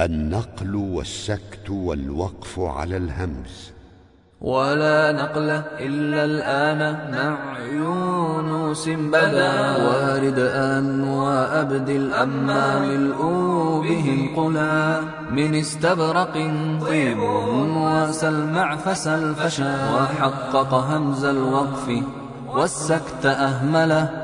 النقل والسكت والوقف على الهمز. ولا نقل إلا الآن مع يونس بدا. وارد أن وأبدل أما ملؤوا بهم قلا. من استبرق طيب وسلمع فسل فشا وحقق همز الوقف والسكت أهمله